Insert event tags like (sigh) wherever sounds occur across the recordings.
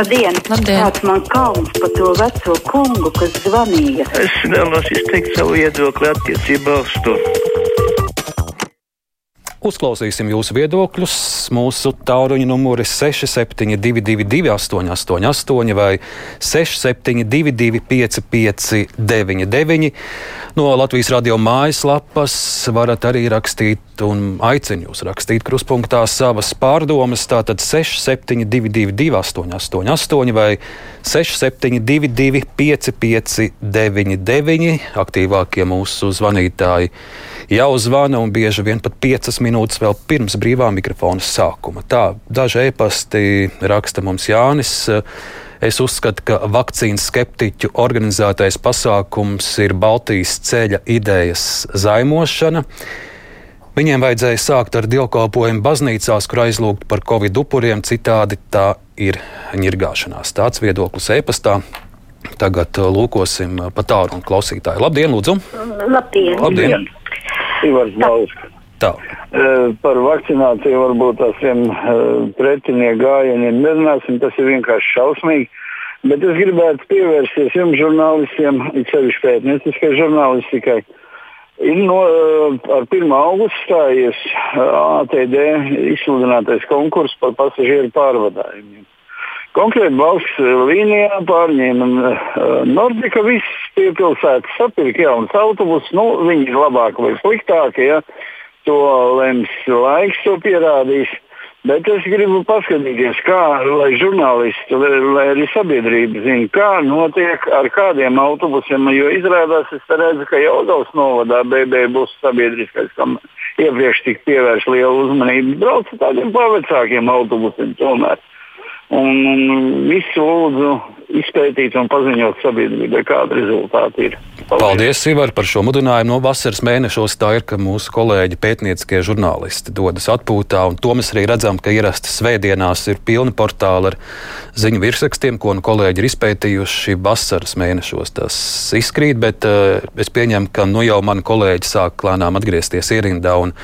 Labdien! Labdien. Kāds man kauns par to veco kungu, kas zvanīja? Es vēlos izteikt savu viedokli attiecībā uz to. Uzklausīsim jūsu viedokļus. Mūsu tāluņa numuri 6722, 888, vai 672, 559, no Latvijas radio mājaslapas varat arī rakstīt un aicinu jūs rakstīt krustpunktā savas pārdomas. Tātad 6722, 888, vai 672, 559, aktīvākie mūsu zvanītāji jau zvana un bieži vien pat 5 minūtes vēl pirms brīvā mikrofona sākuma. Tā daži e-pasti raksta mums Jānis. Es uzskatu, ka vakcīnas skeptiķu organizētais pasākums ir Baltijas ceļa idejas zaimošana. Viņiem vajadzēja sākt ar dievkalpojumu baznīcās, kur aizlūgt par covid upuriem, citādi tā ir ņirgāšanās. Tāds viedoklis e-pastā. Tagad lūkosim pa tālu un klausītāju. Labdien, lūdzu! Labdien! Labdien. Ivars Bausks. Tā. Uh, par vakcināciju varbūt tādiem uh, pretinieku gājieniem nerunāsim, tas ir vienkārši šausmīgi. Bet es gribētu pievērsties jums, žurnālistiem, it sevišķi pētnieciskai žurnālistikai. Ir no, uh, ar 1. augustu stājies ATD izsludinātais konkurss par pasažieru pārvadājumiem. Konkrēti valsts līnijā pārņēma Nordika, visas piepilsētas sapirka jaunas autobusus. Nu, viņi ir labāki vai sliktāki, ja to lems laiks, to pierādīs. Bet es gribu paskatīties, kā lai žurnālisti, lai arī sabiedrība zina, kā notiek ar kādiem autobusiem. Jo izrādās, es redzu, ka Jaudavas novadā BB būs sabiedriskais, kam iepriekš tika pievērsta liela uzmanība. Brauc ar tādiem pavecākiem autobusiem tomēr. Un, un visu lūdzu izpētīt un paziņot sabiedrībai, kāda rezultāti ir. Paldies, Paldies Ivar, par šo mudinājumu. No vasaras mēnešos tā ir, ka mūsu kolēģi pētnieciskie žurnālisti dodas atpūtā, un to mēs arī redzam, ka ierasti svētdienās ir pilni portāli ar ziņu virsrakstiem, ko nu kolēģi ir izpētījuši vasaras mēnešos. Tas izkrīt, bet uh, es pieņemu, ka nu jau mani kolēģi sāk lēnām atgriezties ierindā un,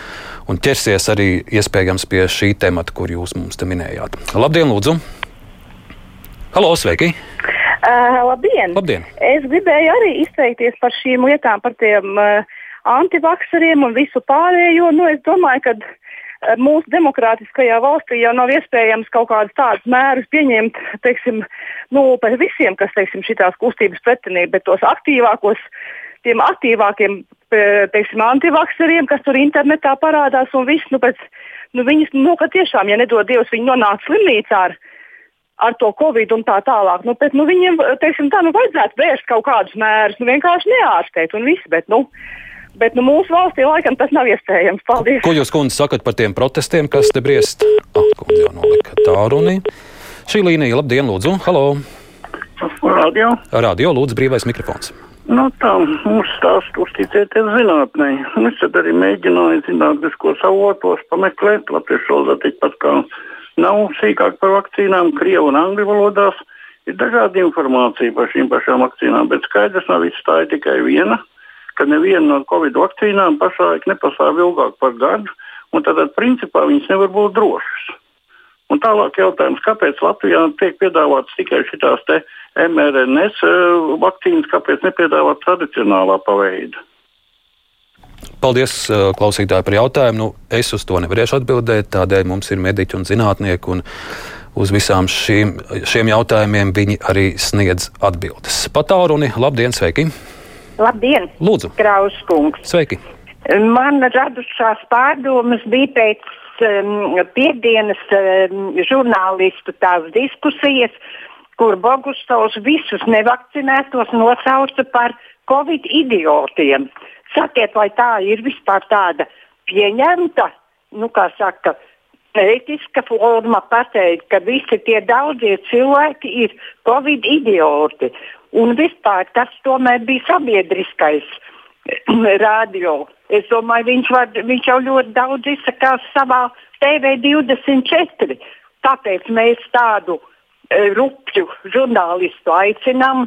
un ķersies arī iespējams pie šī temata, kur jūs mums te minējāt. Labdien, lūdzu! Halo, sveiki! Uh, labdien. labdien! Es gribēju arī izteikties par šīm lietām, par tiem uh, antivakseriem un visu pārējo. Nu, es domāju, ka uh, mūsu demokrātiskajā valstī jau nav iespējams kaut kādus tādus mērus pieņemt, teiksim, nu, par visiem, kas, teiksim, šitās kustības pretinī, bet tos aktīvākos, tiem aktīvākiem, teiksim, antivakseriem, kas tur internetā parādās un viss, nu, pēc, nu, viņas, nu, tiešām, ja nedod Dievs, viņi nonāk slimnīcā ar ar to covid un tā tālāk. Nu, bet, nu, viņiem teiksim, tā, nu, vajadzētu vērst kaut kādus mērus, nu, vienkārši neārstēt un viss. Bet, nu, Bet nu, mūsu valstī laikam tas nav iespējams. Paldies! Ko jūs, kundze, sakat par tiem protestiem, kas te briest? Ah, kundze jau nolika tā runī. Šī līnija, labdien, lūdzu, halo! Radio? Radio, lūdzu, brīvais mikrofons. Nu, tā mums stāsta uzticēties zinātnē. Es tad arī mēģināju zinātniskos avotos pameklēt latviešu valodā tikpat kā nav sīkāk par vakcīnām, krievu un angļu valodās. Ir dažādi informācija par šīm pašām vakcīnām, bet skaidrs nav viss tā ir tikai viena, ka neviena no covid vakcīnām pašlaik nepastāv ilgāk par gadu, un tad principā viņas nevar būt drošas. Un tālāk jautājums, kāpēc Latvijā tiek piedāvāts tikai šīs mRNS vakcīnas, kāpēc nepiedāvāt tradicionālā paveida? Paldies, klausītāji, par jautājumu. Nu, es uz to nevarēšu atbildēt. Tādēļ mums ir mediķi un zinātnieki. Un uz visām šīm, šiem jautājumiem viņi arī sniedz atbildes. Patālruni, labdien, sveiki! Labdien! Lūdzu! Krauskungs! Sveiki! Man radušās pārdomas bija pēc um, piekdienas um, žurnālistu tās diskusijas, kur Bogustovs visus nevakcinētos nosauca par covid idiotiem. Sakiet, vai tā ir vispār tāda pieņemta, nu, kā saka, ētiska forma pateikt, ka visi tie daudzie cilvēki ir covid idioti. Un vispār tas tomēr bija sabiedriskais (clears throat) radio. Es domāju, viņš, var, viņš jau ļoti daudz izsakās savā TV24. Tāpēc mēs tādu e, rupju žurnālistu aicinām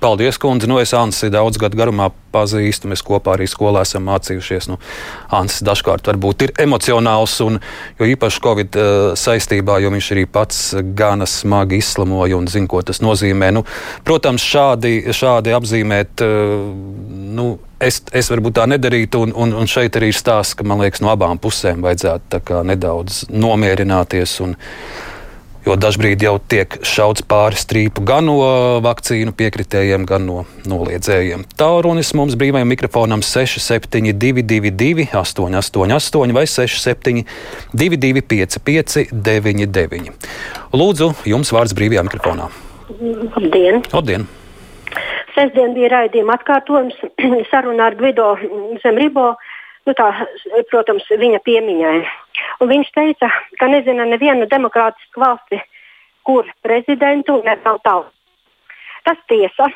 Paldies, kundze. Nu, es Ansi daudz gadu garumā pazīstu. Mēs kopā arī skolā esam mācījušies. Nu, Ansis dažkārt varbūt ir emocionāls, un, jo īpaši Covid uh, saistībā, jo viņš arī pats gana smagi izslamoja un zina, ko tas nozīmē. Nu, protams, šādi, šādi apzīmēt. Uh, nu, es, es varbūt tā nedarītu, un, un, un šeit arī ir stāsts, ka man liekas, no abām pusēm vajadzētu nedaudz nomierināties. Un, Jo dažkārt jau tiek šauts pāri strīpu gan no vakcīnu piekritējiem, gan no noliedzējiem. Tālrunis mums brīvajam mikrofonam 6722, 888 vai 6722, 559, Lūdzu, jums vārds brīvajā mikrofonā. Labdien! Labdien. Sestdien bija raidījuma atkārtojums (clears throat) sarunā ar Gvido Zemribo. Nu tā, protams, viņa piemiņai. Un viņš teica, ka nezina nevienu demokrātisku valsti, kur prezidentu nevēl tauta. Tas tiesa,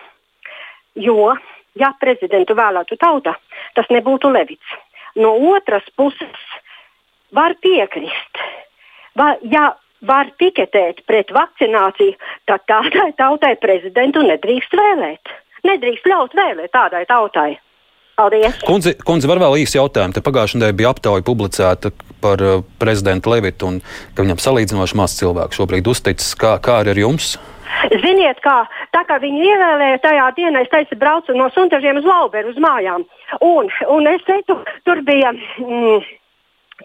jo, ja prezidentu vēlētu tauta, tas nebūtu Levits. No otras puses, var piekrist, va, ja var piketēt pret vakcināciju, tad tādai tautai prezidentu nedrīkst vēlēt. Nedrīkst ļaut vēlēt tādai tautai. Paldies! Kundze, kundze var vēl īsi jautājumu. Te pagājušajā nedēļā bija aptauja publicēta par uh, prezidentu Levitu un ka viņam salīdzinoši maz cilvēku šobrīd uzticis. Kā, kā ar jums? Ziniet, kā tā kā viņi ievēlēja tajā dienā, es teicu, braucu no Suntažiem uz Lauberu uz mājām. Un, un es teicu, tur bija. Mm,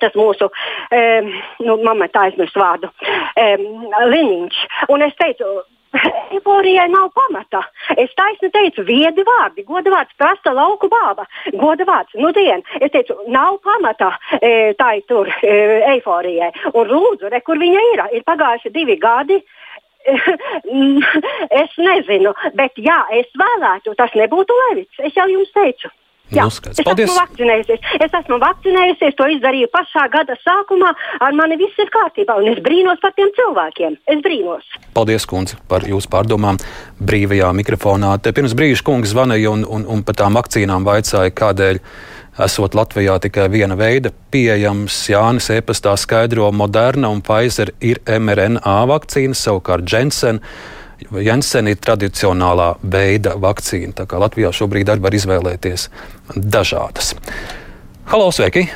tas mūsu, um, nu, mamma tā aizmirst vārdu, um, Liniņš. Un es teicu, Eiforijai nav pamata. Es taisni teicu, viedi vārdi, goda vārds, prasta lauku bāba, goda vārds, nu dien. Es teicu, nav pamata e, tai tur e, eiforijai. Un lūdzu, re, kur viņa ir? Ir pagājuši divi gadi. (laughs) es nezinu, bet ja es vēlētu, tas nebūtu Levits. Es jau jums teicu. Jā, nu, skaidrs. Paldies. Es esmu vakcinējusies. Es esmu vakcinējusies, to izdarīju pašā gada sākumā. Ar mani viss ir kārtībā, un es brīnos par tiem cilvēkiem. Es brīnos. Paldies, kundze, par jūsu pārdomām brīvajā mikrofonā. Te pirms brīža kungs zvanīja un, un, un par tām vakcīnām vaicāja, kādēļ. Esot Latvijā tikai viena veida pieejams, Jānis e-pastā skaidro, Moderna un Pfizer ir mRNA vakcīnas, savukārt Jensen Jensen ir tradicionālā veida vakcīna. Tā kā Latvijā šobrīd arī var izvēlēties dažādas. Halo, sveiki!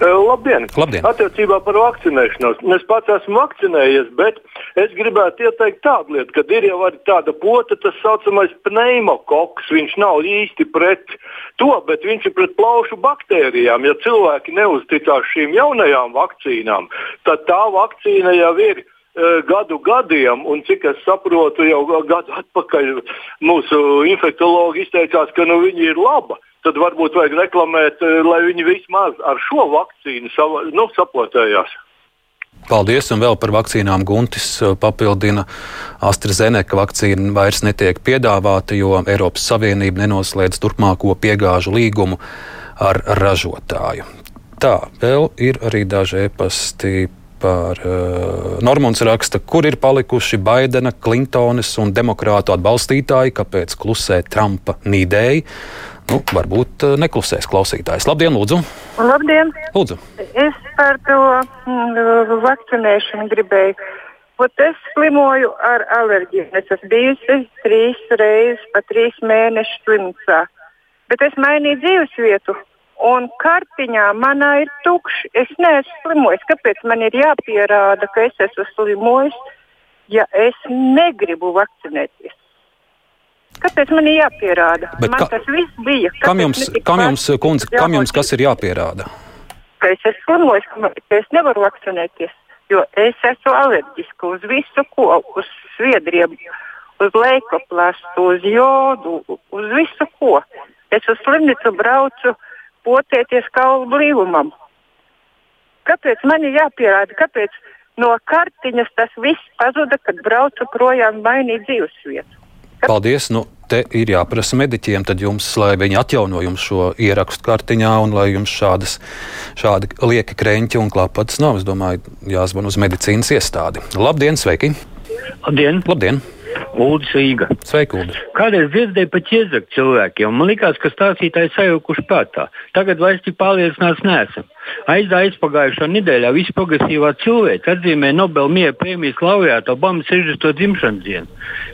Labdien! Labdien. Attiecībā par vakcinēšanos. Es pats esmu vakcinējies, bet es gribētu ieteikt tādu lietu, ka ir jau tāda pota, tas saucamais pneimokoks. Viņš nav īsti pret to, bet viņš ir pret plaušu baktērijām. Ja cilvēki neuzticās šīm jaunajām vakcīnām, tad tā vakcīna jau ir gadu gadiem, un cik es saprotu, jau gadu atpakaļ mūsu infektuologi izteicās, ka nu, viņi ir laba. Tad varbūt vajag reklamēt, lai viņi vismaz ar šo vakcīnu sava, nu, sapotējās. Paldies, un vēl par vakcīnām Guntis papildina. AstraZeneca vakcīna vairs netiek piedāvāta, jo Eiropas Savienība nenoslēdz turpmāko piegāžu līgumu ar ražotāju. Tā, vēl ir arī daži e-pasti par uh, Normons raksta, kur ir palikuši Baidena, Klintonas un demokrātu atbalstītāji, kāpēc klusē Trumpa nīdēji. Nu, varbūt uh, neklusēs klausītājs. Labdien, lūdzu! Labdien! Lūdzu. Es par to mm, vakcinēšanu gribēju. Ot es slimoju ar alerģiju. Es esmu bijusi trīs reizes, pa trīs mēnešus slimnīcā. Bet es mainīju dzīvesvietu un kartiņā manā ir tukšs. Es neesmu slimojis. Kāpēc man ir jāpierāda, ka es esmu slimojis, ja es negribu vakcinēties? Kāpēc man ir jāpierāda? Bet man ka, tas viss bija. Kāpēc kam jums, kam jums, kundze, kam jums kas ir jāpierāda? Ka es esmu slimojis, ka, es nevaru vakcinēties, jo es esmu alerģiska uz visu, ko, uz sviedriem, uz leikoplastu, uz jodu, uz visu, ko. Es uz slimnīcu braucu potēties kaulu blīvumam. Kāpēc man ir jāpierāda, kāpēc no kartiņas tas viss pazuda, kad braucu projām mainīt dzīvesvietu? Kāpēc? Paldies! Nu, te ir jāprasa mediķiem, tad jums, lai viņi atjauno jums šo ierakstu kartiņā un lai jums šādas, šādi lieki kreņķi un klapats nav. Es domāju, jāzvan uz medicīnas iestādi. Labdien, sveiki! Labdien! Labdien. Uldis Rīga. Sveiki, Uldis. Kādreiz dzirdēju par ķiezaku cilvēkiem, un man likās, ka stāstītāji sajaukuši prātā. Tagad vairs tik pārliecināts neesam. Aizdā aizpagājušā nedēļā visa progresīvā cilvēka atzīmē Nobel miera prēmijas laureātu Obamas 60. dzimšanas dienu.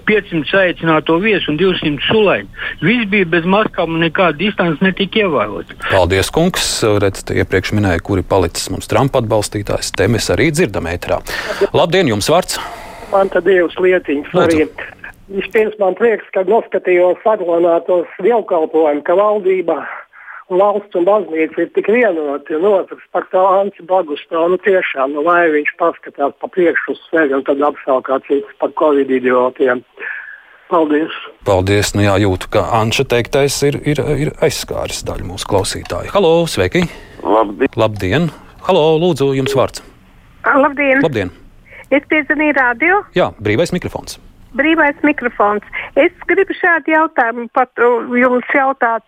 500 saicināto viesu un 200 sulaiņu. Viss bija bez maskām un nekāda distance netika ievērota. Paldies, kungs. Redz, iepriekš minēja, kuri palicis mums Trumpa atbalstītājs. Te mēs arī dzirdam ētrā. Labdien, jums vārds! Man te divas lietiņas arī. Vispirms man prieks, ka noskatījos saglabātos dievkalpojumu, ka valdība valsts un baznīca ir tik vienoti, un otrs par to Anci Bagustāvu, nu tiešām, nu lai viņš paskatās pa priekšu uz sevi un tad apsaukā citus par Covid idiotiem. Paldies! Paldies! Nu jā, jūtu, ka Anča teiktais ir, ir, ir aizskāris daļu mūsu klausītāju. Halo, sveiki! Labdien! Labdien! Halo, lūdzu, jums vārds! Labdien! Labdien. Es piezvanīju radio. Jā, brīvais mikrofons. Brīvais mikrofons. Es gribu šādu jautājumu pat jums jautāt,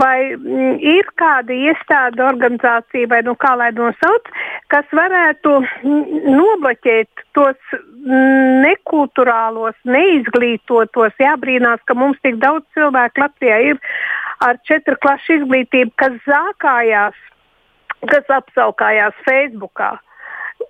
vai m, ir kāda iestāde, organizācija, vai nu kā lai nosauc, kas varētu m, nobloķēt tos m, nekulturālos, neizglītotos, jābrīnās, ka mums tik daudz cilvēku Latvijā ir ar četru klašu izglītību, kas zākājās, kas apsaukājās Facebookā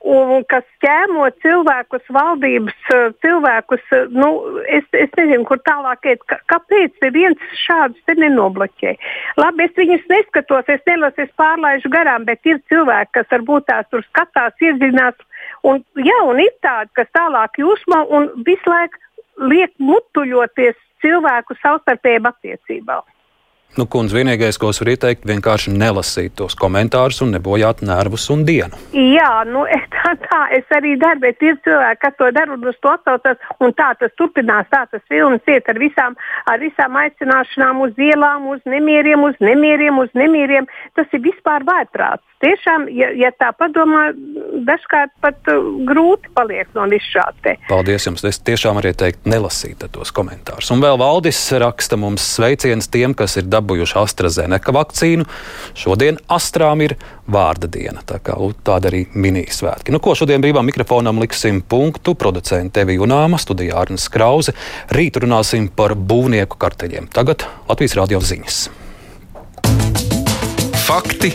un kas ķēmo cilvēkus, valdības cilvēkus. Nu, es, es nezinu, kur tālāk iet. Kāpēc viens šādus nenobloķē? Labi, es viņus neskatos, es nelasu, es pārlaižu garām, bet ir cilvēki, kas varbūt tās tur skatās, iedziļinās. Un, jā, un ir tādi, kas tālāk jūsmā un visu laiku liek mutuļoties cilvēku savstarpējām attiecībām. Nu, kundze, vienīgais, ko es varu ieteikt, vienkārši nelasīt tos komentārus un nebojāt nervus un dienu. Jā, nu, (laughs) tā, tā es arī daru, bet ir cilvēki, kas to dara un uz to atsaucas, tā tas turpinās, tā tas filmas iet ar visām, ar visām aicināšanām uz ielām, uz nemieriem, uz nemieriem, uz nemieriem. Tas ir vispār vērprāts. Tiešām, ja, ja tā padomā, dažkārt pat uh, grūti paliek no visu šāda. Paldies jums. Es tiešām arī teiktu, nelasīt tos komentārus. Un vēl Valdis raksta mums sveiciens tiem, kas ir dabūjuši AstraZeneca vakcīnu. Šodien Astrām ir vārda diena. Tā kā tāda arī minisvētki. Nu, ko šodien brīvām mikrofonam liksim punktu? Producente Tevi Junāma, studijā Arnas Krause. Rīt runāsim par būvnieku karteļiem. Tagad Latvijas radio ziņas. Fakti,